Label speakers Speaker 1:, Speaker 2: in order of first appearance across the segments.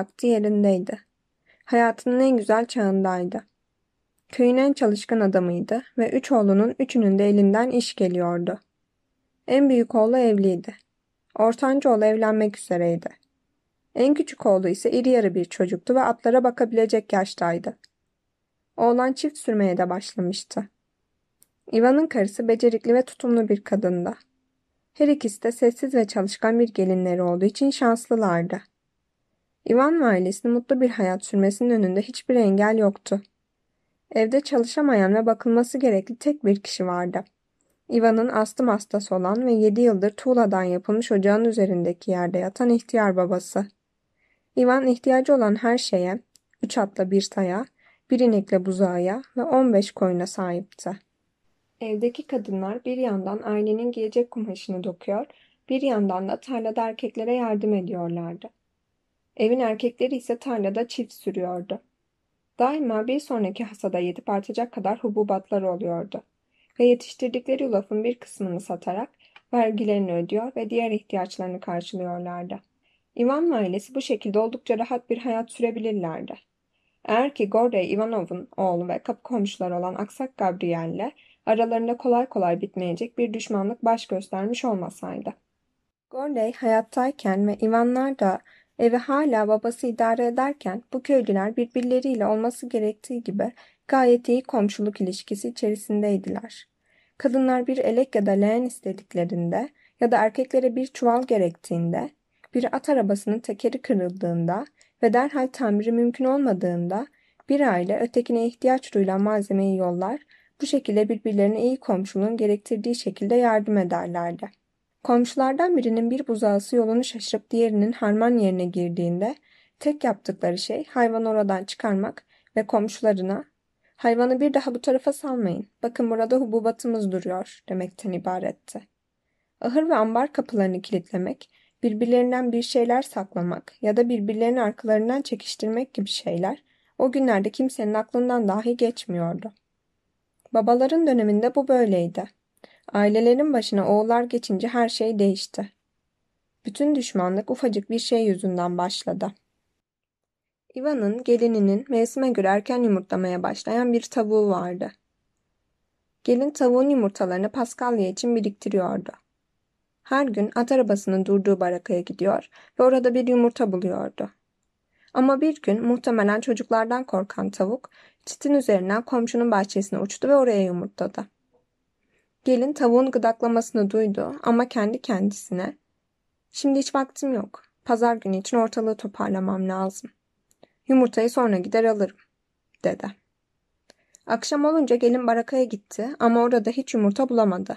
Speaker 1: Aklı yerindeydi. Hayatının en güzel çağındaydı. Köyün en çalışkan adamıydı ve üç oğlunun üçünün de elinden iş geliyordu. En büyük oğlu evliydi. Ortanca oğlu evlenmek üzereydi. En küçük oğlu ise iri yarı bir çocuktu ve atlara bakabilecek yaştaydı. Oğlan çift sürmeye de başlamıştı. Ivan'ın karısı becerikli ve tutumlu bir kadındı. Her ikisi de sessiz ve çalışkan bir gelinleri olduğu için şanslılardı. Ivan ve ailesinin mutlu bir hayat sürmesinin önünde hiçbir engel yoktu. Evde çalışamayan ve bakılması gerekli tek bir kişi vardı. Ivan'ın astım hastası olan ve yedi yıldır tuğladan yapılmış ocağın üzerindeki yerde yatan ihtiyar babası. Ivan ihtiyacı olan her şeye, üç atla bir taya, bir inekle buzağıya ve on beş koyuna sahipti. Evdeki kadınlar bir yandan ailenin giyecek kumaşını dokuyor, bir yandan da tarlada erkeklere yardım ediyorlardı. Evin erkekleri ise tarlada çift sürüyordu. Daima bir sonraki hasada yetip artacak kadar hububatlar oluyordu. Ve yetiştirdikleri yulafın bir kısmını satarak vergilerini ödüyor ve diğer ihtiyaçlarını karşılıyorlardı. Ivan ailesi bu şekilde oldukça rahat bir hayat sürebilirlerdi. Eğer ki Gorday Ivanov'un oğlu ve kapı komşuları olan Aksak Gabriel'le aralarında kolay kolay bitmeyecek bir düşmanlık baş göstermiş olmasaydı. Gorday hayattayken ve Ivanlar da evi hala babası idare ederken bu köylüler birbirleriyle olması gerektiği gibi gayet iyi komşuluk ilişkisi içerisindeydiler. Kadınlar bir elek ya da leğen istediklerinde ya da erkeklere bir çuval gerektiğinde, bir at arabasının tekeri kırıldığında ve derhal tamiri mümkün olmadığında bir aile ötekine ihtiyaç duyulan malzemeyi yollar, bu şekilde birbirlerine iyi komşuluğun gerektirdiği şekilde yardım ederlerdi. Komşulardan birinin bir buzağısı yolunu şaşırıp diğerinin harman yerine girdiğinde tek yaptıkları şey hayvanı oradan çıkarmak ve komşularına hayvanı bir daha bu tarafa salmayın, bakın burada hububatımız duruyor demekten ibaretti. Ahır ve ambar kapılarını kilitlemek, birbirlerinden bir şeyler saklamak ya da birbirlerini arkalarından çekiştirmek gibi şeyler o günlerde kimsenin aklından dahi geçmiyordu. Babaların döneminde bu böyleydi. Ailelerin başına oğullar geçince her şey değişti. Bütün düşmanlık ufacık bir şey yüzünden başladı. Ivan'ın gelininin mevsime göre erken yumurtlamaya başlayan bir tavuğu vardı. Gelin tavuğun yumurtalarını Paskalya için biriktiriyordu. Her gün at arabasının durduğu barakaya gidiyor ve orada bir yumurta buluyordu. Ama bir gün muhtemelen çocuklardan korkan tavuk çitin üzerinden komşunun bahçesine uçtu ve oraya yumurtladı. Gelin tavuğun gıdaklamasını duydu ama kendi kendisine ''Şimdi hiç vaktim yok. Pazar günü için ortalığı toparlamam lazım. Yumurtayı sonra gider alırım.'' dedi. Akşam olunca gelin barakaya gitti ama orada hiç yumurta bulamadı.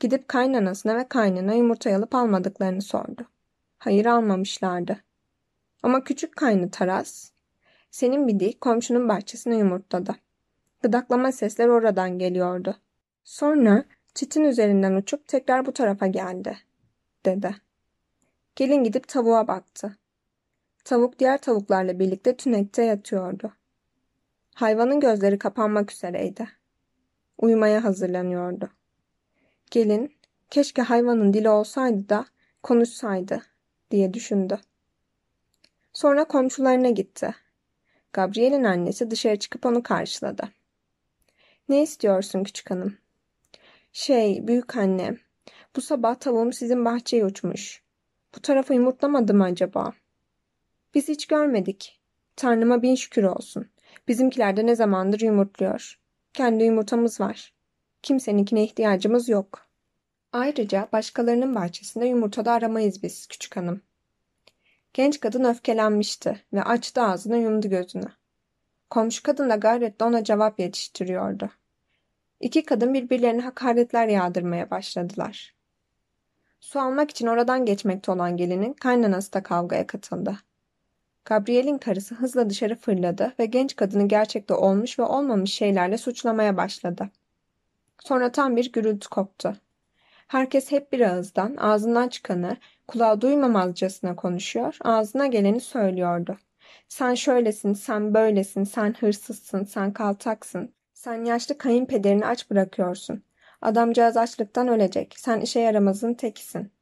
Speaker 1: Gidip kaynanasına ve kaynana yumurta alıp almadıklarını sordu. Hayır almamışlardı. Ama küçük kaynı Taras, senin bidi komşunun bahçesine yumurtladı. Gıdaklama sesler oradan geliyordu. Sonra çitin üzerinden uçup tekrar bu tarafa geldi, dedi. Gelin gidip tavuğa baktı. Tavuk diğer tavuklarla birlikte tünekte yatıyordu. Hayvanın gözleri kapanmak üzereydi. Uyumaya hazırlanıyordu. Gelin, keşke hayvanın dili olsaydı da konuşsaydı diye düşündü. Sonra komşularına gitti. Gabriel'in annesi dışarı çıkıp onu karşıladı. Ne istiyorsun küçük hanım? Şey, büyük anne. Bu sabah tavuğum sizin bahçeye uçmuş. Bu tarafa yumurtlamadı mı acaba? Biz hiç görmedik. Tanrıma bin şükür olsun. Bizimkiler de ne zamandır yumurtluyor. Kendi yumurtamız var. Kimseninkine ihtiyacımız yok. Ayrıca başkalarının bahçesinde yumurtada aramayız biz küçük hanım. Genç kadın öfkelenmişti ve açtı ağzını yumdu gözünü. Komşu kadın da gayretle ona cevap yetiştiriyordu. İki kadın birbirlerine hakaretler yağdırmaya başladılar. Su almak için oradan geçmekte olan gelinin kaynanası da kavgaya katıldı. Gabriel'in karısı hızla dışarı fırladı ve genç kadını gerçekte olmuş ve olmamış şeylerle suçlamaya başladı. Sonra tam bir gürültü koptu. Herkes hep bir ağızdan, ağzından çıkanı, kulağı duymamazcasına konuşuyor, ağzına geleni söylüyordu. Sen şöylesin, sen böylesin, sen hırsızsın, sen kaltaksın, sen yaşlı kayınpederini aç bırakıyorsun. Adamcağız açlıktan ölecek, sen işe yaramazın tekisin.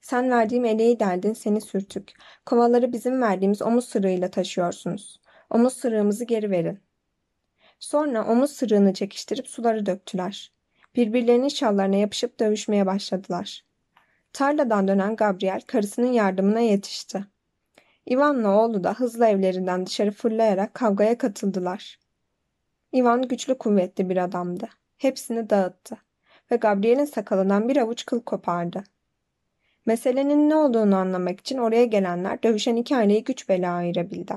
Speaker 1: Sen verdiğim eleği derdin seni sürtük. Kovaları bizim verdiğimiz omuz sırığıyla taşıyorsunuz. Omuz sırığımızı geri verin. Sonra omuz sırığını çekiştirip suları döktüler. Birbirlerinin şallarına yapışıp dövüşmeye başladılar. Tarladan dönen Gabriel karısının yardımına yetişti. Ivan'la oğlu da hızlı evlerinden dışarı fırlayarak kavgaya katıldılar. Ivan güçlü kuvvetli bir adamdı. Hepsini dağıttı ve Gabriel'in sakalından bir avuç kıl kopardı. Meselenin ne olduğunu anlamak için oraya gelenler dövüşen iki aileyi güç bela ayırabildi.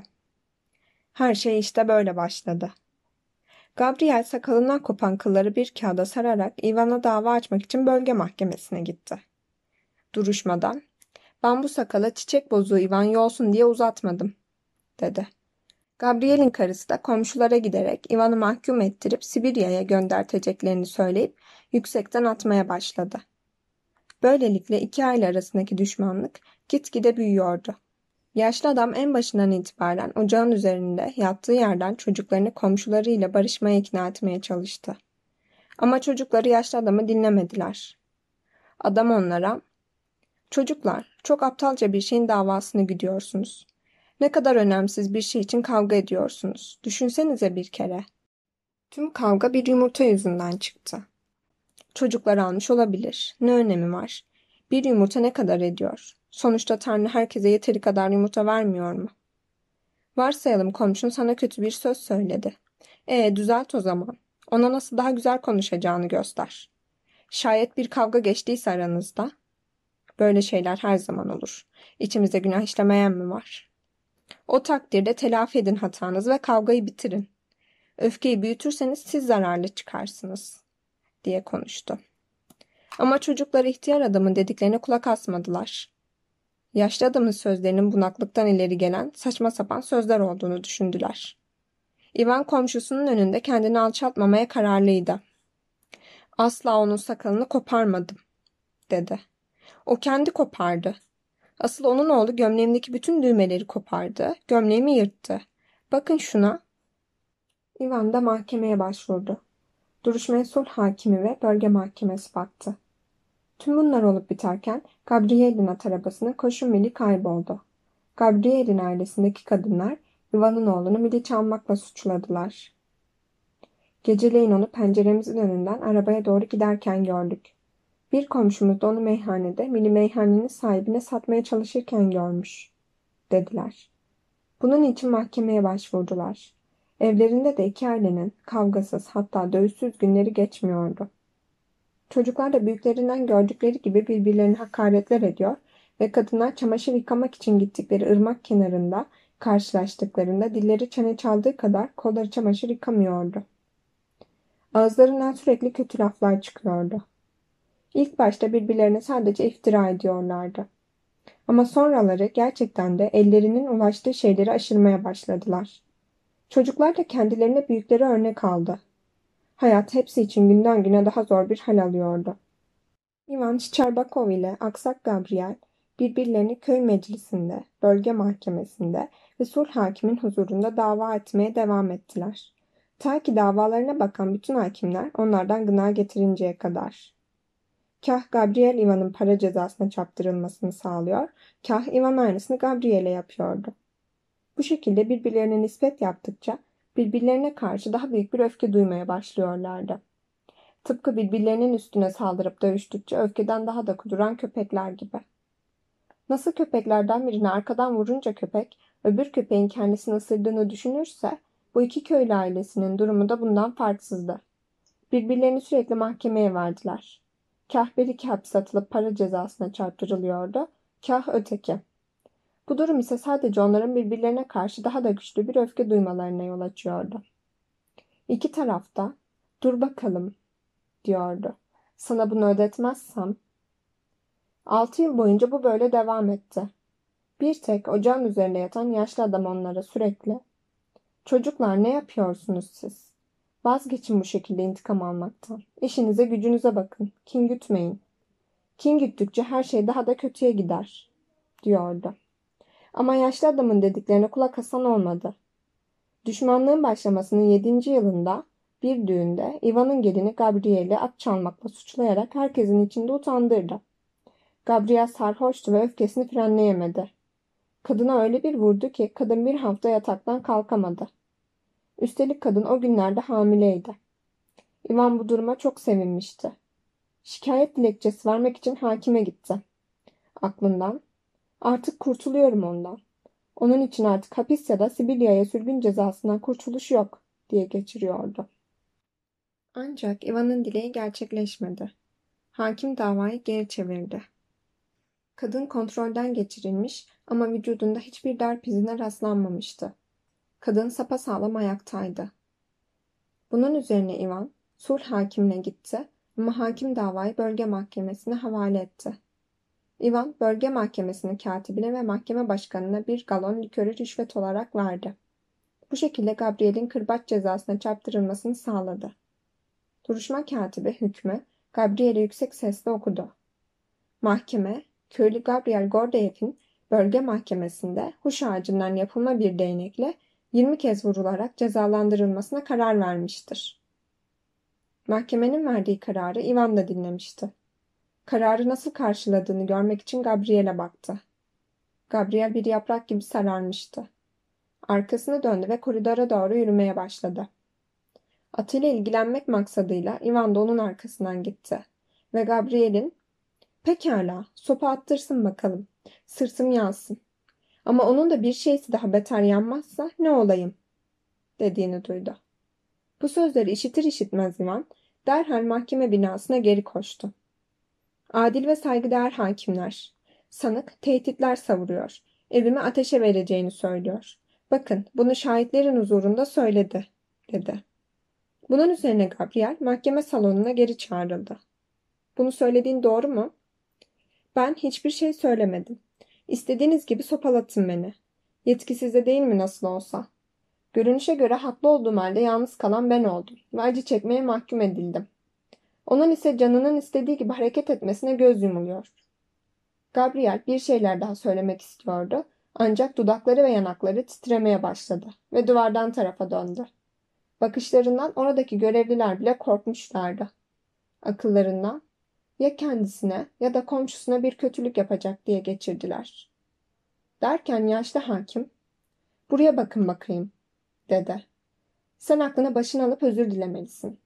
Speaker 1: Her şey işte böyle başladı. Gabriel sakalından kopan kılları bir kağıda sararak Ivan'a dava açmak için bölge mahkemesine gitti. Duruşmadan, ben bu sakala çiçek bozuğu Ivan yolsun diye uzatmadım, dedi. Gabriel'in karısı da komşulara giderek Ivan'ı mahkum ettirip Sibirya'ya gönderteceklerini söyleyip yüksekten atmaya başladı. Böylelikle iki aile arasındaki düşmanlık gitgide büyüyordu. Yaşlı adam en başından itibaren ocağın üzerinde yattığı yerden çocuklarını komşularıyla barışmaya ikna etmeye çalıştı. Ama çocukları yaşlı adamı dinlemediler. Adam onlara, ''Çocuklar, çok aptalca bir şeyin davasını gidiyorsunuz. Ne kadar önemsiz bir şey için kavga ediyorsunuz. Düşünsenize bir kere.'' Tüm kavga bir yumurta yüzünden çıktı. Çocuklar almış olabilir. Ne önemi var? Bir yumurta ne kadar ediyor? Sonuçta Tanrı herkese yeteri kadar yumurta vermiyor mu? Varsayalım komşun sana kötü bir söz söyledi. E düzelt o zaman. Ona nasıl daha güzel konuşacağını göster. Şayet bir kavga geçtiyse aranızda. Böyle şeyler her zaman olur. İçimizde günah işlemeyen mi var? O takdirde telafi edin hatanız ve kavgayı bitirin. Öfkeyi büyütürseniz siz zararlı çıkarsınız, diye konuştu. Ama çocuklar ihtiyar adamın dediklerine kulak asmadılar. Yaşlı adamın sözlerinin bunaklıktan ileri gelen saçma sapan sözler olduğunu düşündüler. Ivan komşusunun önünde kendini alçaltmamaya kararlıydı. Asla onun sakalını koparmadım, dedi. O kendi kopardı. Asıl onun oğlu gömleğimdeki bütün düğmeleri kopardı, gömleğimi yırttı. Bakın şuna. Ivan da mahkemeye başvurdu. Duruşmaya sulh hakimi ve bölge mahkemesi baktı. Tüm bunlar olup biterken Gabriel'in at arabasının koşu mili kayboldu. Gabriel'in ailesindeki kadınlar Ivan'ın oğlunu mili çalmakla suçladılar. Geceleyin onu penceremizin önünden arabaya doğru giderken gördük. Bir komşumuz da onu meyhanede mili meyhanenin sahibine satmaya çalışırken görmüş, dediler. Bunun için mahkemeye başvurdular. Evlerinde de iki ailenin kavgasız hatta dövüşsüz günleri geçmiyordu. Çocuklar da büyüklerinden gördükleri gibi birbirlerine hakaretler ediyor ve kadınlar çamaşır yıkamak için gittikleri ırmak kenarında karşılaştıklarında dilleri çene çaldığı kadar kolları çamaşır yıkamıyordu. Ağızlarından sürekli kötü laflar çıkıyordu. İlk başta birbirlerine sadece iftira ediyorlardı. Ama sonraları gerçekten de ellerinin ulaştığı şeyleri aşırmaya başladılar. Çocuklar da kendilerine büyükleri örnek aldı. Hayat hepsi için günden güne daha zor bir hal alıyordu. Ivan Şiçerbakov ile Aksak Gabriel birbirlerini köy meclisinde, bölge mahkemesinde ve sulh hakimin huzurunda dava etmeye devam ettiler. Ta ki davalarına bakan bütün hakimler onlardan gına getirinceye kadar. Kah Gabriel Ivan'ın para cezasına çarptırılmasını sağlıyor, kah Ivan aynısını Gabriel'e yapıyordu. Bu şekilde birbirlerine nispet yaptıkça birbirlerine karşı daha büyük bir öfke duymaya başlıyorlardı. Tıpkı birbirlerinin üstüne saldırıp dövüştükçe öfkeden daha da kuduran köpekler gibi. Nasıl köpeklerden birini arkadan vurunca köpek, öbür köpeğin kendisini ısırdığını düşünürse, bu iki köylü ailesinin durumu da bundan farksızdı. Birbirlerini sürekli mahkemeye verdiler. Kah bir iki hapis atılıp para cezasına çarptırılıyordu, kah öteki. Bu durum ise sadece onların birbirlerine karşı daha da güçlü bir öfke duymalarına yol açıyordu. İki tarafta dur bakalım diyordu. Sana bunu ödetmezsem. Altı yıl boyunca bu böyle devam etti. Bir tek ocağın üzerinde yatan yaşlı adam onlara sürekli Çocuklar ne yapıyorsunuz siz? Vazgeçin bu şekilde intikam almaktan. İşinize gücünüze bakın. Kin gütmeyin. Kin güttükçe her şey daha da kötüye gider, diyordu. Ama yaşlı adamın dediklerine kulak asan olmadı. Düşmanlığın başlamasının yedinci yılında bir düğünde Ivan'ın gelini Gabriel'i at çalmakla suçlayarak herkesin içinde utandırdı. Gabriel sarhoştu ve öfkesini frenleyemedi. Kadına öyle bir vurdu ki kadın bir hafta yataktan kalkamadı. Üstelik kadın o günlerde hamileydi. Ivan bu duruma çok sevinmişti. Şikayet dilekçesi vermek için hakime gitti. Aklından, artık kurtuluyorum ondan. Onun için artık hapis ya da Sibirya'ya sürgün cezasından kurtuluş yok diye geçiriyordu. Ancak Ivan'ın dileği gerçekleşmedi. Hakim davayı geri çevirdi. Kadın kontrolden geçirilmiş ama vücudunda hiçbir darp izine rastlanmamıştı. Kadın sapasağlam ayaktaydı. Bunun üzerine Ivan, sulh hakimine gitti ama hakim davayı bölge mahkemesine havale etti. Ivan, bölge mahkemesinin katibine ve mahkeme başkanına bir galon likörü rüşvet olarak verdi. Bu şekilde Gabriel'in kırbaç cezasına çarptırılmasını sağladı. Duruşma katibi hükmü Gabriel'e yüksek sesle okudu. Mahkeme, köylü Gabriel Gordeyev'in bölge mahkemesinde huş ağacından yapılma bir değnekle 20 kez vurularak cezalandırılmasına karar vermiştir. Mahkemenin verdiği kararı Ivan da dinlemişti. Kararı nasıl karşıladığını görmek için Gabriel'e baktı. Gabriel bir yaprak gibi sararmıştı. Arkasını döndü ve koridora doğru yürümeye başladı. Atıyla ilgilenmek maksadıyla Ivan da onun arkasından gitti. Ve Gabriel'in ''Pekala, sopa attırsın bakalım, sırtım yansın. Ama onun da bir şeysi daha beter yanmazsa ne olayım?'' dediğini duydu. Bu sözleri işitir işitmez Ivan derhal mahkeme binasına geri koştu. Adil ve saygıdeğer hakimler, sanık tehditler savuruyor, evimi ateşe vereceğini söylüyor. Bakın bunu şahitlerin huzurunda söyledi, dedi. Bunun üzerine Gabriel mahkeme salonuna geri çağrıldı. Bunu söylediğin doğru mu? Ben hiçbir şey söylemedim. İstediğiniz gibi sopalatın beni. Yetkisiz de değil mi nasıl olsa? Görünüşe göre haklı olduğum halde yalnız kalan ben oldum ve acı çekmeye mahkum edildim. Onun ise canının istediği gibi hareket etmesine göz yumuluyor. Gabriel bir şeyler daha söylemek istiyordu ancak dudakları ve yanakları titremeye başladı ve duvardan tarafa döndü. Bakışlarından oradaki görevliler bile korkmuşlardı. Akıllarından ya kendisine ya da komşusuna bir kötülük yapacak diye geçirdiler. Derken yaşlı hakim, buraya bakın bakayım, dedi. Sen aklına başını alıp özür dilemelisin.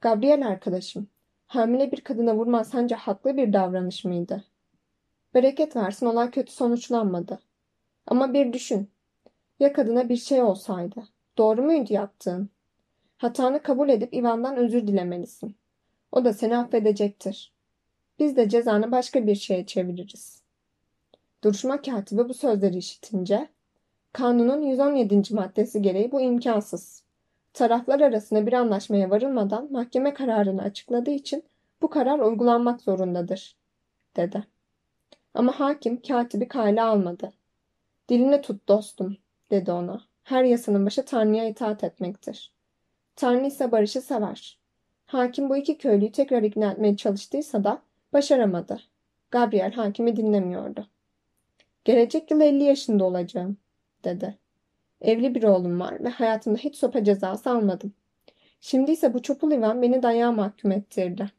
Speaker 1: Gabriel arkadaşım, hamile bir kadına vurman sence haklı bir davranış mıydı? Bereket versin olay kötü sonuçlanmadı. Ama bir düşün. Ya kadına bir şey olsaydı? Doğru muydu yaptığın? Hatanı kabul edip Ivan'dan özür dilemelisin. O da seni affedecektir. Biz de cezanı başka bir şeye çeviririz. Duruşma katibi bu sözleri işitince, kanunun 117. maddesi gereği bu imkansız. Taraflar arasında bir anlaşmaya varılmadan mahkeme kararını açıkladığı için bu karar uygulanmak zorundadır, dedi. Ama hakim katibi kale almadı. Dilini tut dostum, dedi ona. Her yasanın başı Tanrı'ya itaat etmektir. Tanrı ise barışı sever. Hakim bu iki köylüyü tekrar ikna etmeye çalıştıysa da başaramadı. Gabriel hakimi dinlemiyordu. Gelecek yıl 50 yaşında olacağım, dedi. Evli bir oğlum var ve hayatımda hiç sopa cezası almadım. Şimdi ise bu çopul Ivan beni dayağa mahkum ettirdi.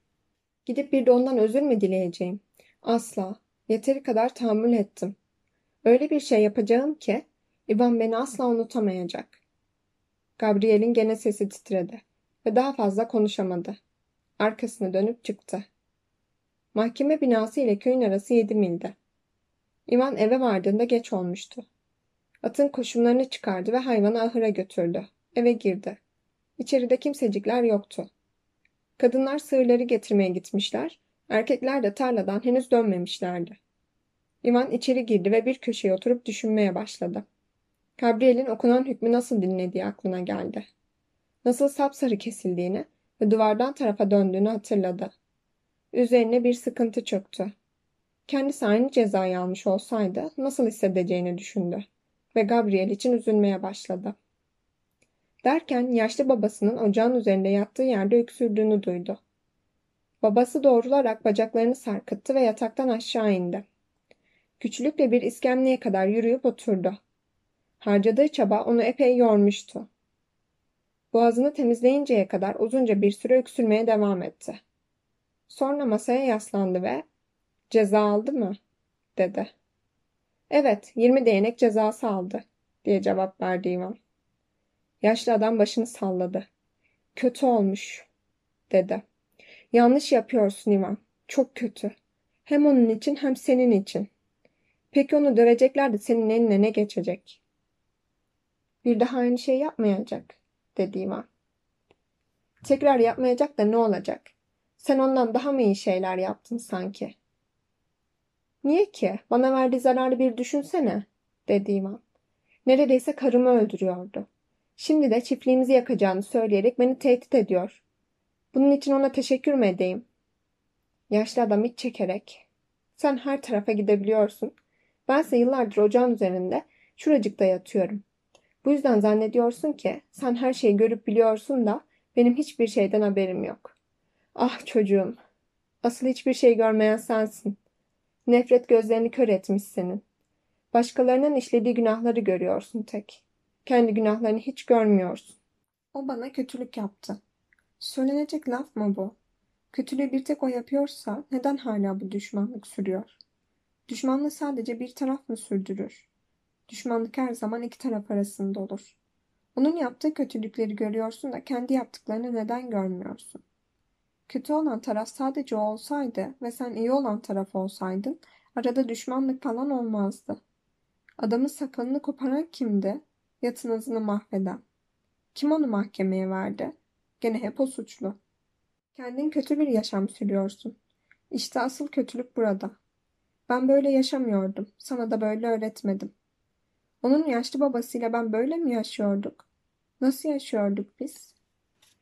Speaker 1: Gidip bir de ondan özür mü dileyeceğim? Asla. Yeteri kadar tahammül ettim. Öyle bir şey yapacağım ki Ivan beni asla unutamayacak. Gabriel'in gene sesi titredi ve daha fazla konuşamadı. Arkasını dönüp çıktı. Mahkeme binası ile köyün arası yedi mildi. Ivan eve vardığında geç olmuştu. Atın koşumlarını çıkardı ve hayvanı ahıra götürdü. Eve girdi. İçeride kimsecikler yoktu. Kadınlar sığırları getirmeye gitmişler, erkekler de tarladan henüz dönmemişlerdi. Ivan içeri girdi ve bir köşeye oturup düşünmeye başladı. Gabriel'in okunan hükmü nasıl dinlediği aklına geldi. Nasıl sapsarı kesildiğini ve duvardan tarafa döndüğünü hatırladı. Üzerine bir sıkıntı çöktü. Kendisi aynı cezayı almış olsaydı nasıl hissedeceğini düşündü ve Gabriel için üzülmeye başladı. Derken yaşlı babasının ocağın üzerinde yattığı yerde öksürdüğünü duydu. Babası doğrularak bacaklarını sarkıttı ve yataktan aşağı indi. Güçlükle bir iskemleye kadar yürüyüp oturdu. Harcadığı çaba onu epey yormuştu. Boğazını temizleyinceye kadar uzunca bir süre öksürmeye devam etti. Sonra masaya yaslandı ve Ceza aldı mı? dedi. Evet, 20 değnek cezası aldı diye cevap verdi Ivan. Yaşlı adam başını salladı. Kötü olmuş dedi. Yanlış yapıyorsun Ivan. Çok kötü. Hem onun için hem senin için. Peki onu dövecekler de senin eline ne geçecek? Bir daha aynı şey yapmayacak, dedi Ivan. Tekrar yapmayacak da ne olacak? Sen ondan daha mı iyi şeyler yaptın sanki? Niye ki? Bana verdiği zararı bir düşünsene, dedi Ivan. Neredeyse karımı öldürüyordu. Şimdi de çiftliğimizi yakacağını söyleyerek beni tehdit ediyor. Bunun için ona teşekkür mü edeyim? Yaşlı adam iç çekerek. Sen her tarafa gidebiliyorsun. Bense yıllardır ocağın üzerinde şuracıkta yatıyorum. Bu yüzden zannediyorsun ki sen her şeyi görüp biliyorsun da benim hiçbir şeyden haberim yok. Ah çocuğum. Asıl hiçbir şey görmeyen sensin. Nefret gözlerini kör etmiş senin. Başkalarının işlediği günahları görüyorsun tek. Kendi günahlarını hiç görmüyorsun. O bana kötülük yaptı. Söylenecek laf mı bu? Kötülüğü bir tek o yapıyorsa neden hala bu düşmanlık sürüyor? Düşmanlığı sadece bir taraf mı sürdürür? Düşmanlık her zaman iki taraf arasında olur. Onun yaptığı kötülükleri görüyorsun da kendi yaptıklarını neden görmüyorsun? Kötü olan taraf sadece o olsaydı ve sen iyi olan taraf olsaydın arada düşmanlık falan olmazdı. Adamın sakalını koparan kimdi? Yatınızını mahveden. Kim onu mahkemeye verdi? Gene hep o suçlu. Kendin kötü bir yaşam sürüyorsun. İşte asıl kötülük burada. Ben böyle yaşamıyordum. Sana da böyle öğretmedim. Onun yaşlı babasıyla ben böyle mi yaşıyorduk? Nasıl yaşıyorduk biz?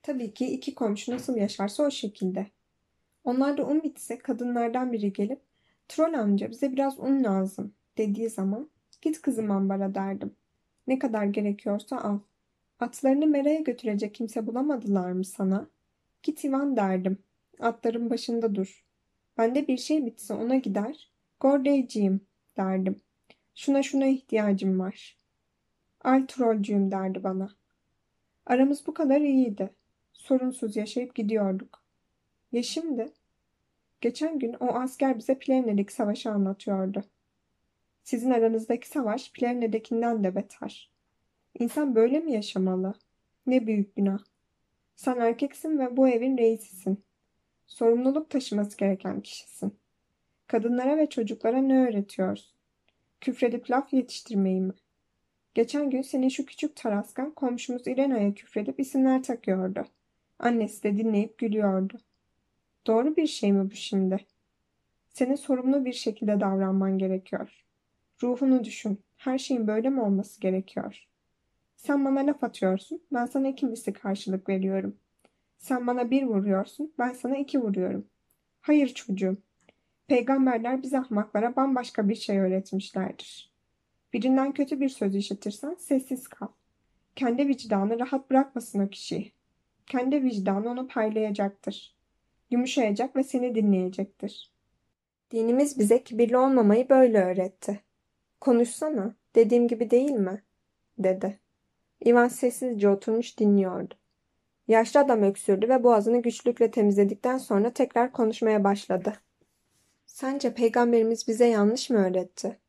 Speaker 1: Tabii ki iki komşu nasıl yaşarsa o şekilde. Onlar da un bitse kadınlardan biri gelip Troll amca bize biraz un lazım dediği zaman git kızım ambara derdim. Ne kadar gerekiyorsa al. Atlarını meraya götürecek kimse bulamadılar mı sana? Git Ivan derdim. Atların başında dur. Bende bir şey bitse ona gider. Gordeyciğim derdim. Şuna şuna ihtiyacım var. Al trollcüğüm derdi bana. Aramız bu kadar iyiydi. Sorunsuz yaşayıp gidiyorduk. Ya şimdi? Geçen gün o asker bize Plevne'deki savaşı anlatıyordu. Sizin aranızdaki savaş Plevne'dekinden de beter. İnsan böyle mi yaşamalı? Ne büyük günah. Sen erkeksin ve bu evin reisisin. Sorumluluk taşıması gereken kişisin. Kadınlara ve çocuklara ne öğretiyorsun? Küfredip laf yetiştirmeyi mi? Geçen gün senin şu küçük taraskan komşumuz İrena'ya küfredip isimler takıyordu. Annesi de dinleyip gülüyordu. Doğru bir şey mi bu şimdi? Senin sorumlu bir şekilde davranman gerekiyor. Ruhunu düşün. Her şeyin böyle mi olması gerekiyor? Sen bana laf atıyorsun, ben sana ikincisi karşılık veriyorum. Sen bana bir vuruyorsun, ben sana iki vuruyorum. Hayır çocuğum. Peygamberler bize ahmaklara bambaşka bir şey öğretmişlerdir. Birinden kötü bir söz işitirsen sessiz kal. Kendi vicdanı rahat bırakmasın o kişiyi. Kendi vicdanı onu paylayacaktır. Yumuşayacak ve seni dinleyecektir. Dinimiz bize kibirli olmamayı böyle öğretti. Konuşsana, dediğim gibi değil mi? dedi. Ivan sessizce oturmuş dinliyordu. Yaşlı adam öksürdü ve boğazını güçlükle temizledikten sonra tekrar konuşmaya başladı. Sence peygamberimiz bize yanlış mı öğretti?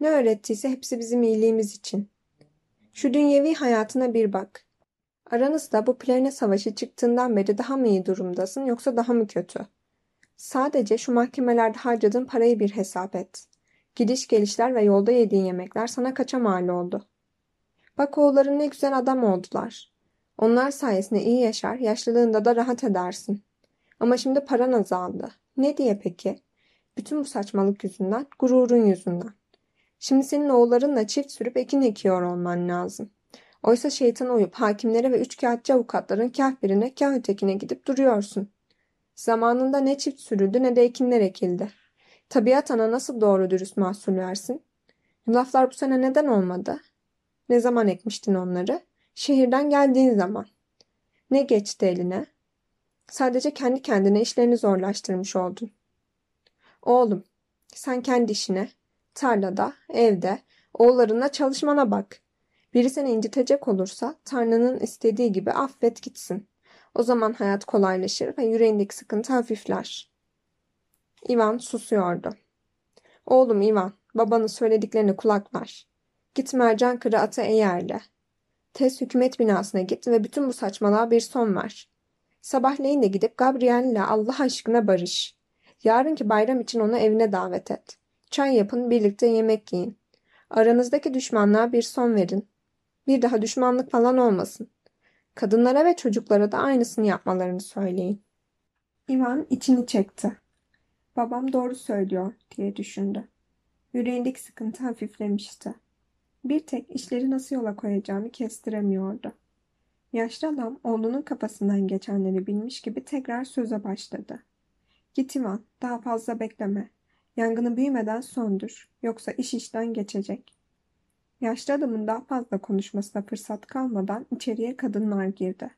Speaker 1: Ne öğrettiyse hepsi bizim iyiliğimiz için. Şu dünyevi hayatına bir bak. Aranızda bu plane savaşı çıktığından beri daha mı iyi durumdasın yoksa daha mı kötü? Sadece şu mahkemelerde harcadığın parayı bir hesap et. Gidiş gelişler ve yolda yediğin yemekler sana kaça mal oldu? Bak oğulların ne güzel adam oldular. Onlar sayesinde iyi yaşar, yaşlılığında da rahat edersin. Ama şimdi paran azaldı. Ne diye peki? Bütün bu saçmalık yüzünden, gururun yüzünden. Şimdi senin oğullarınla çift sürüp ekin ekiyor olman lazım. Oysa şeytana uyup hakimlere ve üçkağıtçı avukatların kah birine kah ötekine gidip duruyorsun. Zamanında ne çift sürüldü ne de ekinler ekildi. Tabiat ana nasıl doğru dürüst mahsul versin? Yulaflar bu sene neden olmadı? Ne zaman ekmiştin onları? Şehirden geldiğin zaman. Ne geçti eline? Sadece kendi kendine işlerini zorlaştırmış oldun. Oğlum, sen kendi işine, tarlada, evde, oğullarınla çalışmana bak. Biri seni incitecek olursa Tanrı'nın istediği gibi affet gitsin. O zaman hayat kolaylaşır ve yüreğindeki sıkıntı hafifler. Ivan susuyordu. Oğlum Ivan, babanın söylediklerine kulak ver. Git mercan kırı ata eğerle. Tez hükümet binasına git ve bütün bu saçmalığa bir son ver. Sabahleyin de gidip Gabriel'le Allah aşkına barış. Yarınki bayram için onu evine davet et. Çay yapın, birlikte yemek yiyin. Aranızdaki düşmanlığa bir son verin. Bir daha düşmanlık falan olmasın. Kadınlara ve çocuklara da aynısını yapmalarını söyleyin. Ivan içini çekti. Babam doğru söylüyor diye düşündü. Yüreğindeki sıkıntı hafiflemişti. Bir tek işleri nasıl yola koyacağını kestiremiyordu. Yaşlı adam oğlunun kafasından geçenleri bilmiş gibi tekrar söze başladı. Git Ivan, daha fazla bekleme. Yangını büyümeden söndür, yoksa iş işten geçecek. Yaşlı adamın daha fazla konuşmasına fırsat kalmadan içeriye kadınlar girdi.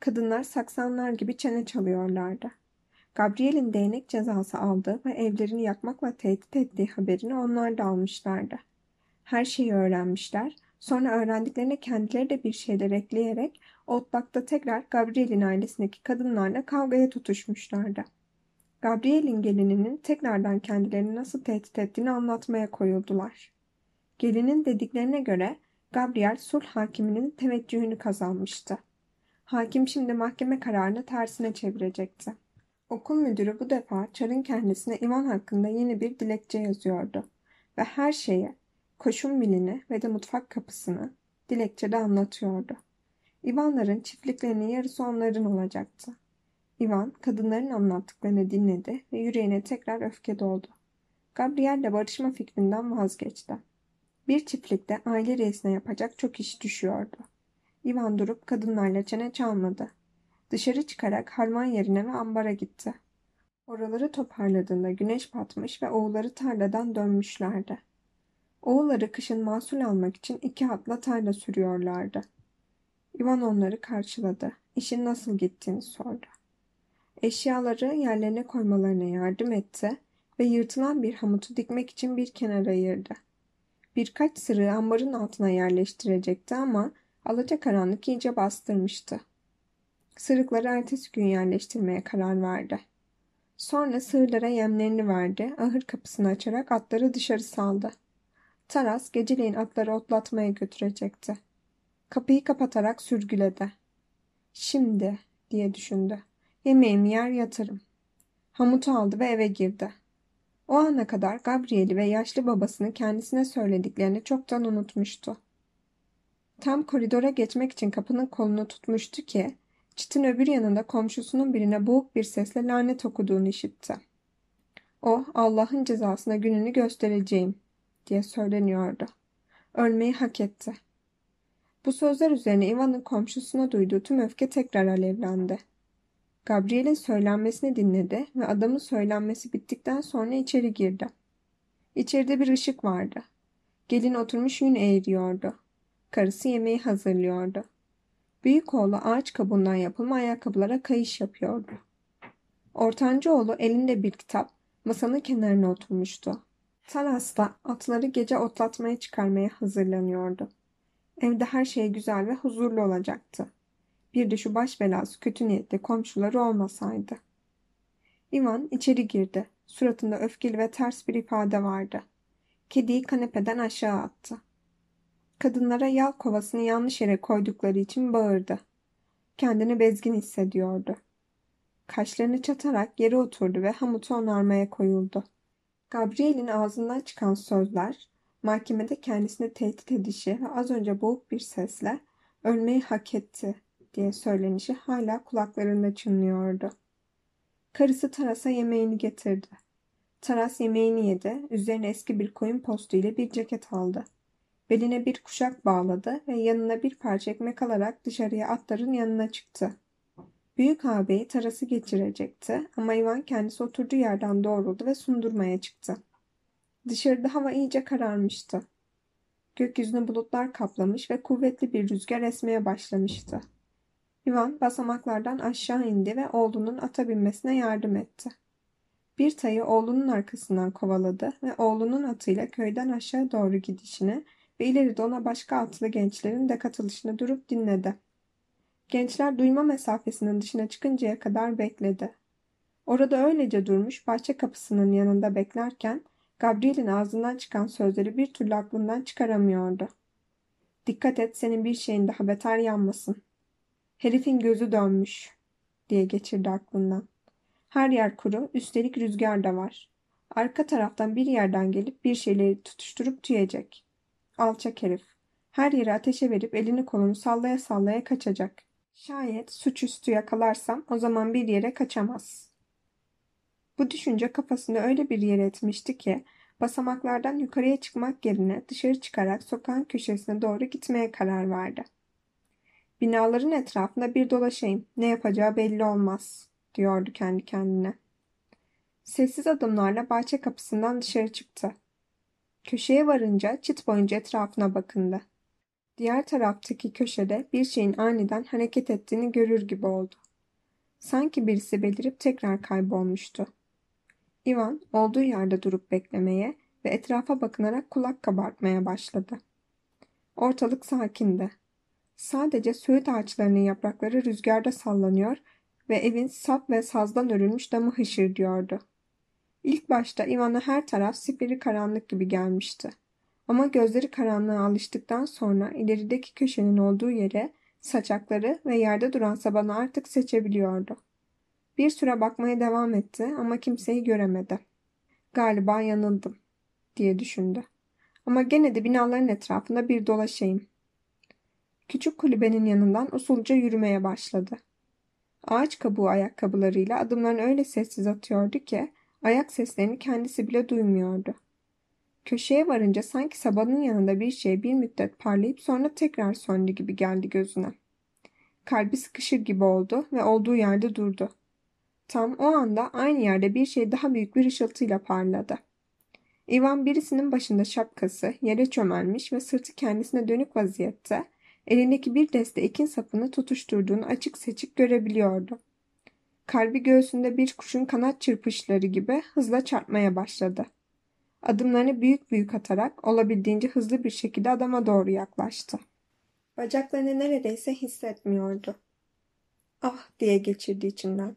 Speaker 1: Kadınlar saksanlar gibi çene çalıyorlardı. Gabriel'in değnek cezası aldığı ve evlerini yakmakla tehdit ettiği haberini onlar da almışlardı. Her şeyi öğrenmişler, sonra öğrendiklerine kendileri de bir şeyler ekleyerek otlakta tekrar Gabriel'in ailesindeki kadınlarla kavgaya tutuşmuşlardı. Gabriel'in gelininin tekrardan kendilerini nasıl tehdit ettiğini anlatmaya koyuldular. Gelinin dediklerine göre Gabriel sulh hakiminin teveccühünü kazanmıştı. Hakim şimdi mahkeme kararını tersine çevirecekti. Okul müdürü bu defa Çar'ın kendisine Ivan hakkında yeni bir dilekçe yazıyordu ve her şeyi, koşum milini ve de mutfak kapısını dilekçede anlatıyordu. Ivanların çiftliklerinin yarısı onların olacaktı. Ivan kadınların anlattıklarını dinledi ve yüreğine tekrar öfke doldu. Gabriel'le barışma fikrinden vazgeçti. Bir çiftlikte aile reisine yapacak çok iş düşüyordu. Ivan durup kadınlarla çene çalmadı. Dışarı çıkarak harman yerine ve ambara gitti. Oraları toparladığında güneş batmış ve oğulları tarladan dönmüşlerdi. Oğulları kışın mahsul almak için iki atla tarla sürüyorlardı. Ivan onları karşıladı. İşin nasıl gittiğini sordu. Eşyaları yerlerine koymalarına yardım etti ve yırtılan bir hamutu dikmek için bir kenar ayırdı. Birkaç sırığı ambarın altına yerleştirecekti ama alacakaranlık iyice bastırmıştı. Sırıkları ertesi gün yerleştirmeye karar verdi. Sonra sığırlara yemlerini verdi, ahır kapısını açarak atları dışarı saldı. Taras geceleyin atları otlatmaya götürecekti. Kapıyı kapatarak sürgüledi. Şimdi diye düşündü. Yemeğimi yer yatarım. Hamutu aldı ve eve girdi. O ana kadar Gabriel'i ve yaşlı babasını kendisine söylediklerini çoktan unutmuştu. Tam koridora geçmek için kapının kolunu tutmuştu ki çitin öbür yanında komşusunun birine boğuk bir sesle lanet okuduğunu işitti. O Allah'ın cezasına gününü göstereceğim diye söyleniyordu. Ölmeyi hak etti. Bu sözler üzerine Ivan'ın komşusuna duyduğu tüm öfke tekrar alevlendi. Gabriel'in söylenmesini dinledi ve adamın söylenmesi bittikten sonra içeri girdi. İçeride bir ışık vardı. Gelin oturmuş yün eğiriyordu. Karısı yemeği hazırlıyordu. Büyük oğlu ağaç kabuğundan yapılma ayakkabılara kayış yapıyordu. Ortancı oğlu elinde bir kitap masanın kenarına oturmuştu. Talas da atları gece otlatmaya çıkarmaya hazırlanıyordu. Evde her şey güzel ve huzurlu olacaktı. Bir de şu baş belası kötü niyetli komşuları olmasaydı. Ivan içeri girdi. Suratında öfkeli ve ters bir ifade vardı. Kediyi kanepeden aşağı attı. Kadınlara yal kovasını yanlış yere koydukları için bağırdı. Kendini bezgin hissediyordu. Kaşlarını çatarak yere oturdu ve hamutu onarmaya koyuldu. Gabriel'in ağzından çıkan sözler, mahkemede kendisini tehdit edişi ve az önce boğuk bir sesle ölmeyi hak etti diye söylenişi hala kulaklarında çınlıyordu. Karısı Taras'a yemeğini getirdi. Taras yemeğini yedi, üzerine eski bir koyun postu ile bir ceket aldı. Beline bir kuşak bağladı ve yanına bir parça ekmek alarak dışarıya atların yanına çıktı. Büyük ağabeyi Taras'ı geçirecekti ama Ivan kendisi oturduğu yerden doğruldu ve sundurmaya çıktı. Dışarıda hava iyice kararmıştı. Gökyüzünü bulutlar kaplamış ve kuvvetli bir rüzgar esmeye başlamıştı. Ivan basamaklardan aşağı indi ve oğlunun ata binmesine yardım etti. Bir tayı oğlunun arkasından kovaladı ve oğlunun atıyla köyden aşağı doğru gidişini ve ileride ona başka atlı gençlerin de katılışını durup dinledi. Gençler duyma mesafesinin dışına çıkıncaya kadar bekledi. Orada öylece durmuş bahçe kapısının yanında beklerken Gabriel'in ağzından çıkan sözleri bir türlü aklından çıkaramıyordu. Dikkat et senin bir şeyin daha beter yanmasın. Herifin gözü dönmüş diye geçirdi aklından. Her yer kuru, üstelik rüzgar da var. Arka taraftan bir yerden gelip bir şeyleri tutuşturup tüyecek. Alçak herif. Her yeri ateşe verip elini kolunu sallaya sallaya kaçacak. Şayet suçüstü yakalarsam o zaman bir yere kaçamaz. Bu düşünce kafasını öyle bir yere etmişti ki basamaklardan yukarıya çıkmak yerine dışarı çıkarak sokağın köşesine doğru gitmeye karar verdi. Binaların etrafında bir dolaşayım. Ne yapacağı belli olmaz, diyordu kendi kendine. Sessiz adımlarla bahçe kapısından dışarı çıktı. Köşeye varınca çit boyunca etrafına bakındı. Diğer taraftaki köşede bir şeyin aniden hareket ettiğini görür gibi oldu. Sanki birisi belirip tekrar kaybolmuştu. Ivan olduğu yerde durup beklemeye ve etrafa bakınarak kulak kabartmaya başladı. Ortalık sakindi. Sadece söğüt ağaçlarının yaprakları rüzgarda sallanıyor ve evin sap ve sazdan örülmüş damı hışırdıyordu. İlk başta Ivan'a her taraf siperi karanlık gibi gelmişti. Ama gözleri karanlığa alıştıktan sonra ilerideki köşenin olduğu yere, saçakları ve yerde duran sabanı artık seçebiliyordu. Bir süre bakmaya devam etti ama kimseyi göremedi. Galiba yanıldım diye düşündü. Ama gene de binaların etrafında bir dolaşayım. Küçük kulübenin yanından usulca yürümeye başladı. Ağaç kabuğu ayakkabılarıyla adımlarını öyle sessiz atıyordu ki ayak seslerini kendisi bile duymuyordu. Köşeye varınca sanki sabanın yanında bir şey bir müddet parlayıp sonra tekrar söndü gibi geldi gözüne. Kalbi sıkışır gibi oldu ve olduğu yerde durdu. Tam o anda aynı yerde bir şey daha büyük bir ışıltıyla parladı. Ivan birisinin başında şapkası yere çömelmiş ve sırtı kendisine dönük vaziyette elindeki bir deste ekin sapını tutuşturduğunu açık seçik görebiliyordu. Kalbi göğsünde bir kuşun kanat çırpışları gibi hızla çarpmaya başladı. Adımlarını büyük büyük atarak olabildiğince hızlı bir şekilde adama doğru yaklaştı. Bacaklarını neredeyse hissetmiyordu. Ah diye geçirdi içinden.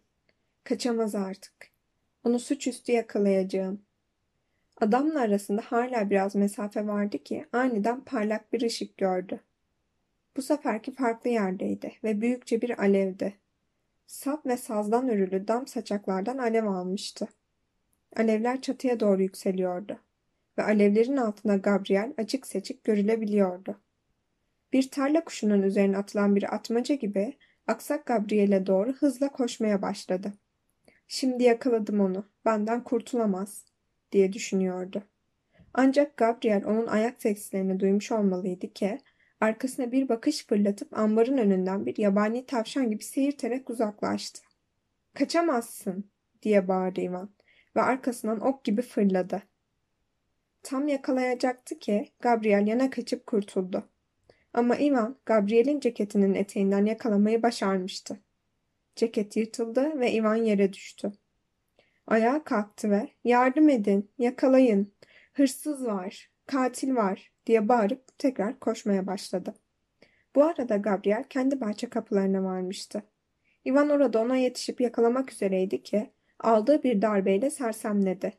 Speaker 1: Kaçamaz artık. Onu suçüstü yakalayacağım. Adamla arasında hala biraz mesafe vardı ki aniden parlak bir ışık gördü. Bu seferki farklı yerdeydi ve büyükçe bir alevdi. Sap ve sazdan örülü dam saçaklardan alev almıştı. Alevler çatıya doğru yükseliyordu ve alevlerin altında Gabriel açık seçik görülebiliyordu. Bir tarla kuşunun üzerine atılan bir atmaca gibi aksak Gabriel'e doğru hızla koşmaya başladı. Şimdi yakaladım onu, benden kurtulamaz, diye düşünüyordu. Ancak Gabriel onun ayak seslerini duymuş olmalıydı ki arkasına bir bakış fırlatıp ambarın önünden bir yabani tavşan gibi seyirterek uzaklaştı. Kaçamazsın diye bağırdı Ivan ve arkasından ok gibi fırladı. Tam yakalayacaktı ki Gabriel yana kaçıp kurtuldu. Ama Ivan Gabriel'in ceketinin eteğinden yakalamayı başarmıştı. Ceket yırtıldı ve Ivan yere düştü. Ayağa kalktı ve yardım edin, yakalayın, hırsız var, katil var diye bağırıp tekrar koşmaya başladı. Bu arada Gabriel kendi bahçe kapılarına varmıştı. Ivan orada ona yetişip yakalamak üzereydi ki aldığı bir darbeyle sersemledi.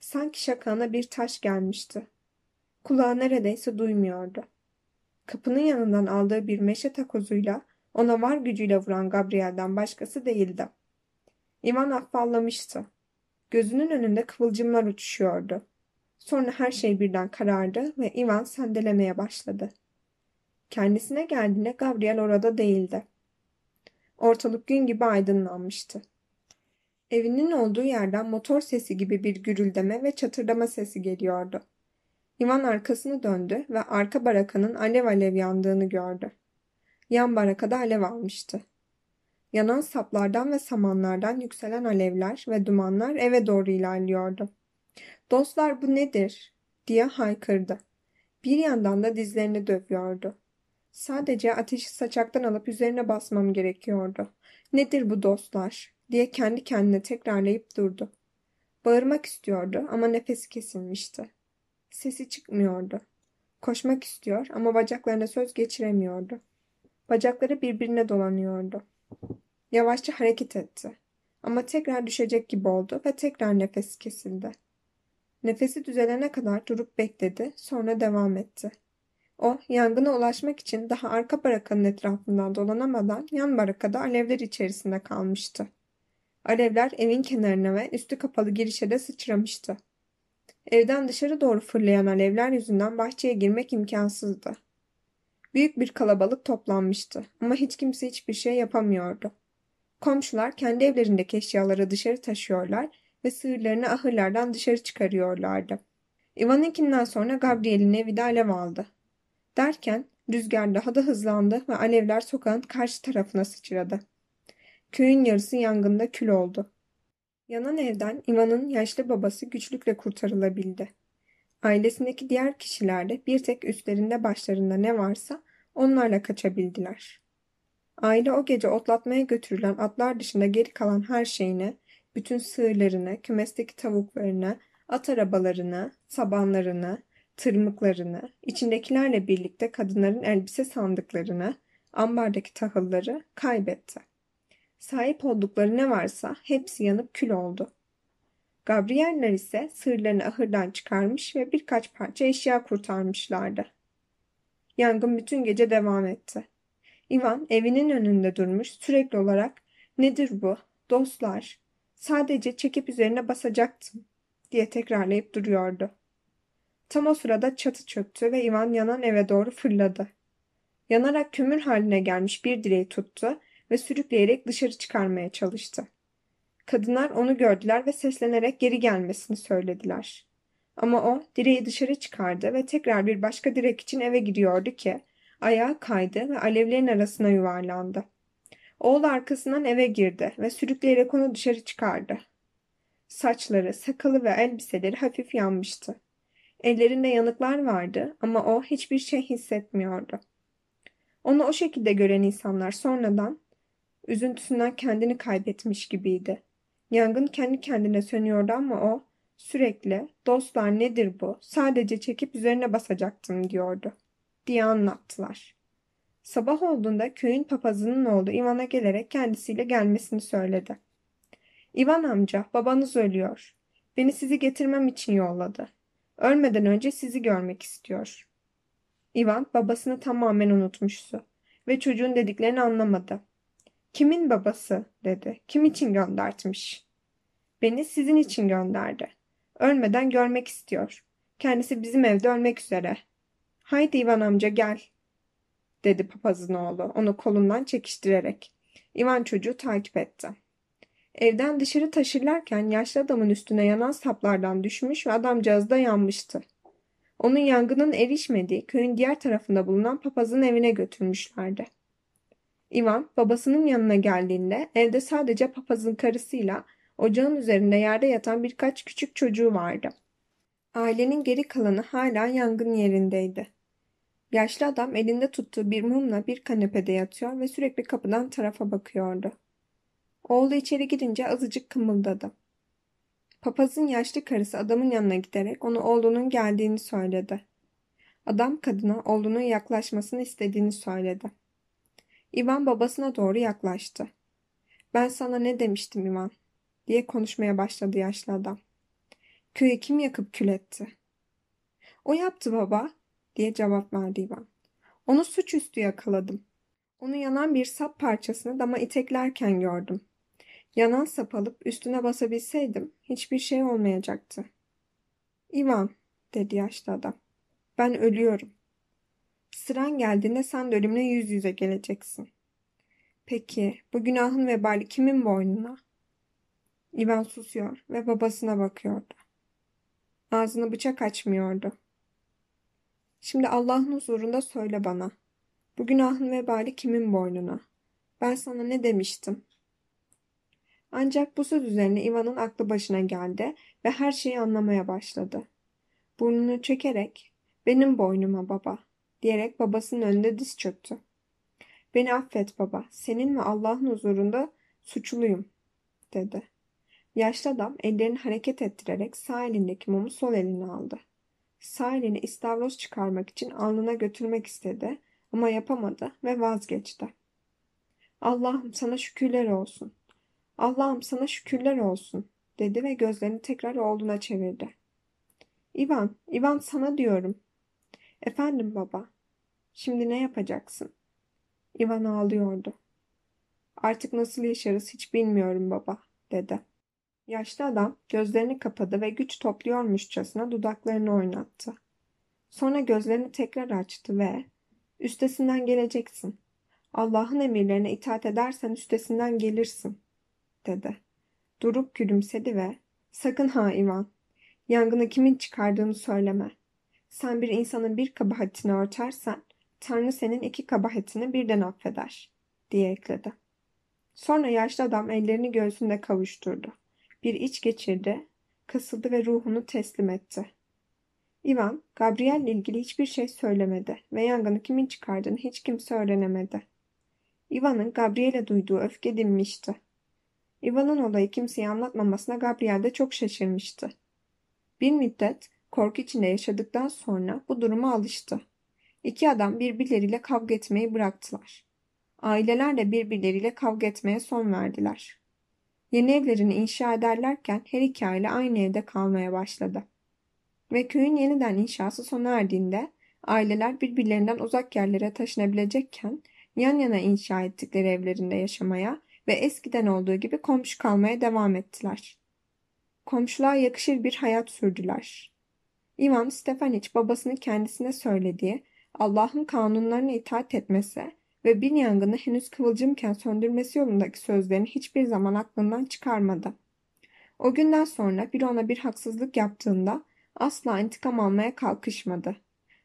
Speaker 1: Sanki şakağına bir taş gelmişti. Kulağı neredeyse duymuyordu. Kapının yanından aldığı bir meşe takozuyla ona var gücüyle vuran Gabriel'den başkası değildi. Ivan affallamıştı. Gözünün önünde kıvılcımlar uçuşuyordu. Sonra her şey birden karardı ve Ivan sendelemeye başladı. Kendisine geldiğinde Gabriel orada değildi. Ortalık gün gibi aydınlanmıştı. Evinin olduğu yerden motor sesi gibi bir gürüldeme ve çatırdama sesi geliyordu. Ivan arkasını döndü ve arka barakanın alev alev yandığını gördü. Yan barakada alev almıştı. Yanan saplardan ve samanlardan yükselen alevler ve dumanlar eve doğru ilerliyordu. Dostlar bu nedir? diye haykırdı. Bir yandan da dizlerini dövüyordu. Sadece ateşi saçaktan alıp üzerine basmam gerekiyordu. Nedir bu dostlar? diye kendi kendine tekrarlayıp durdu. Bağırmak istiyordu ama nefesi kesilmişti. Sesi çıkmıyordu. Koşmak istiyor ama bacaklarına söz geçiremiyordu. Bacakları birbirine dolanıyordu. Yavaşça hareket etti. Ama tekrar düşecek gibi oldu ve tekrar nefes kesildi. Nefesi düzelene kadar durup bekledi, sonra devam etti. O, yangına ulaşmak için daha arka barakanın etrafından dolanamadan yan barakada alevler içerisinde kalmıştı. Alevler evin kenarına ve üstü kapalı girişe de sıçramıştı. Evden dışarı doğru fırlayan alevler yüzünden bahçeye girmek imkansızdı. Büyük bir kalabalık toplanmıştı ama hiç kimse hiçbir şey yapamıyordu. Komşular kendi evlerindeki eşyaları dışarı taşıyorlar ve sığırlarını ahırlardan dışarı çıkarıyorlardı. Ivan'ınkinden sonra Gabriel'in evi de alev aldı. Derken rüzgar daha da hızlandı ve alevler sokağın karşı tarafına sıçradı. Köyün yarısı yangında kül oldu. Yanan evden Ivan'ın yaşlı babası güçlükle kurtarılabildi. Ailesindeki diğer kişiler de bir tek üstlerinde başlarında ne varsa onlarla kaçabildiler. Aile o gece otlatmaya götürülen atlar dışında geri kalan her şeyini, bütün sığırlarını, kümesteki tavuklarını, at arabalarını, sabanlarını, tırmıklarını, içindekilerle birlikte kadınların elbise sandıklarını, ambardaki tahılları kaybetti. Sahip oldukları ne varsa hepsi yanıp kül oldu. Gabrieller ise sığırlarını ahırdan çıkarmış ve birkaç parça eşya kurtarmışlardı. Yangın bütün gece devam etti. Ivan evinin önünde durmuş sürekli olarak nedir bu, dostlar, sadece çekip üzerine basacaktım diye tekrarlayıp duruyordu. Tam o sırada çatı çöktü ve Ivan yanan eve doğru fırladı. Yanarak kömür haline gelmiş bir direği tuttu ve sürükleyerek dışarı çıkarmaya çalıştı. Kadınlar onu gördüler ve seslenerek geri gelmesini söylediler. Ama o direği dışarı çıkardı ve tekrar bir başka direk için eve gidiyordu ki ayağı kaydı ve alevlerin arasına yuvarlandı. Oğul arkasından eve girdi ve sürükleyerek onu dışarı çıkardı. Saçları, sakalı ve elbiseleri hafif yanmıştı. Ellerinde yanıklar vardı ama o hiçbir şey hissetmiyordu. Onu o şekilde gören insanlar sonradan üzüntüsünden kendini kaybetmiş gibiydi. Yangın kendi kendine sönüyordu ama o sürekli dostlar nedir bu sadece çekip üzerine basacaktım diyordu diye anlattılar. Sabah olduğunda köyün papazının oğlu Ivan'a gelerek kendisiyle gelmesini söyledi. İvan amca babanız ölüyor. Beni sizi getirmem için yolladı. Ölmeden önce sizi görmek istiyor. Ivan babasını tamamen unutmuştu ve çocuğun dediklerini anlamadı. Kimin babası dedi. Kim için göndertmiş? Beni sizin için gönderdi. Ölmeden görmek istiyor. Kendisi bizim evde ölmek üzere. Haydi Ivan amca gel, dedi papazın oğlu onu kolundan çekiştirerek. Ivan çocuğu takip etti. Evden dışarı taşırlarken yaşlı adamın üstüne yanan saplardan düşmüş ve adamcağız da yanmıştı. Onun yangının erişmediği köyün diğer tarafında bulunan papazın evine götürmüşlerdi. Ivan babasının yanına geldiğinde evde sadece papazın karısıyla ocağın üzerinde yerde yatan birkaç küçük çocuğu vardı. Ailenin geri kalanı hala yangın yerindeydi. Yaşlı adam elinde tuttuğu bir mumla bir kanepede yatıyor ve sürekli kapıdan tarafa bakıyordu. Oğlu içeri girince azıcık kımıldadı. Papazın yaşlı karısı adamın yanına giderek onu oğlunun geldiğini söyledi. Adam kadına oğlunun yaklaşmasını istediğini söyledi. İvan babasına doğru yaklaştı. Ben sana ne demiştim İvan? diye konuşmaya başladı yaşlı adam. Köyü kim yakıp kül etti? O yaptı baba diye cevap verdi İvan. Onu suçüstü yakaladım. Onu yanan bir sap parçasını dama iteklerken gördüm. Yanan sap alıp üstüne basabilseydim hiçbir şey olmayacaktı. İvan, dedi yaşlı adam. Ben ölüyorum. Sıran geldiğinde sen de ölümle yüz yüze geleceksin. Peki bu günahın vebali kimin boynuna? İvan susuyor ve babasına bakıyordu. Ağzını bıçak açmıyordu. Şimdi Allah'ın huzurunda söyle bana. Bu günahın vebali kimin boynuna? Ben sana ne demiştim? Ancak bu söz üzerine Ivan'ın aklı başına geldi ve her şeyi anlamaya başladı. Burnunu çekerek benim boynuma baba diyerek babasının önünde diz çöktü. Beni affet baba, senin ve Allah'ın huzurunda suçluyum dedi. Yaşlı adam ellerini hareket ettirerek sağ elindeki mumu sol eline aldı. Sağ elini istavroz çıkarmak için alnına götürmek istedi ama yapamadı ve vazgeçti. Allah'ım sana şükürler olsun. Allah'ım sana şükürler olsun dedi ve gözlerini tekrar oğluna çevirdi. İvan, İvan sana diyorum. Efendim baba. Şimdi ne yapacaksın? İvan ağlıyordu. Artık nasıl yaşarız hiç bilmiyorum baba, dedi. Yaşlı adam gözlerini kapadı ve güç topluyormuşçasına dudaklarını oynattı. Sonra gözlerini tekrar açtı ve üstesinden geleceksin. Allah'ın emirlerine itaat edersen üstesinden gelirsin, dedi. Durup gülümsedi ve sakın ha İvan, yangını kimin çıkardığını söyleme. Sen bir insanın bir kabahatini örtersen, Tanrı senin iki kabahatini birden affeder, diye ekledi. Sonra yaşlı adam ellerini göğsünde kavuşturdu. Bir iç geçirdi, kasıldı ve ruhunu teslim etti. Ivan, Gabriel'le ilgili hiçbir şey söylemedi ve yangını kimin çıkardığını hiç kimse öğrenemedi. Ivan'ın Gabriel'e duyduğu öfke dinmişti. Ivan'ın olayı kimseye anlatmamasına Gabriel de çok şaşırmıştı. Bir müddet korku içinde yaşadıktan sonra bu duruma alıştı. İki adam birbirleriyle kavga etmeyi bıraktılar. Aileler de birbirleriyle kavga etmeye son verdiler. Yeni evlerini inşa ederlerken her iki aile aynı evde kalmaya başladı. Ve köyün yeniden inşası sona erdiğinde aileler birbirlerinden uzak yerlere taşınabilecekken yan yana inşa ettikleri evlerinde yaşamaya ve eskiden olduğu gibi komşu kalmaya devam ettiler. Komşuluğa yakışır bir hayat sürdüler. Ivan Stefaniç babasının kendisine söylediği Allah'ın kanunlarına itaat etmesi ve bir yangını henüz kıvılcımken söndürmesi yolundaki sözlerini hiçbir zaman aklından çıkarmadı. O günden sonra biri ona bir haksızlık yaptığında asla intikam almaya kalkışmadı.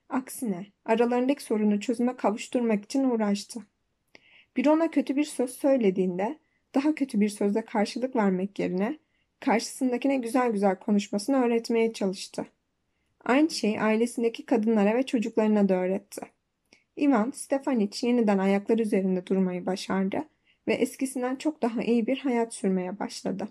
Speaker 1: Aksine aralarındaki sorunu çözüme kavuşturmak için uğraştı. Biri ona kötü bir söz söylediğinde daha kötü bir sözle karşılık vermek yerine karşısındakine güzel güzel konuşmasını öğretmeye çalıştı. Aynı şeyi ailesindeki kadınlara ve çocuklarına da öğretti. Ivan Stefaniç yeniden ayakları üzerinde durmayı başardı ve eskisinden çok daha iyi bir hayat sürmeye başladı.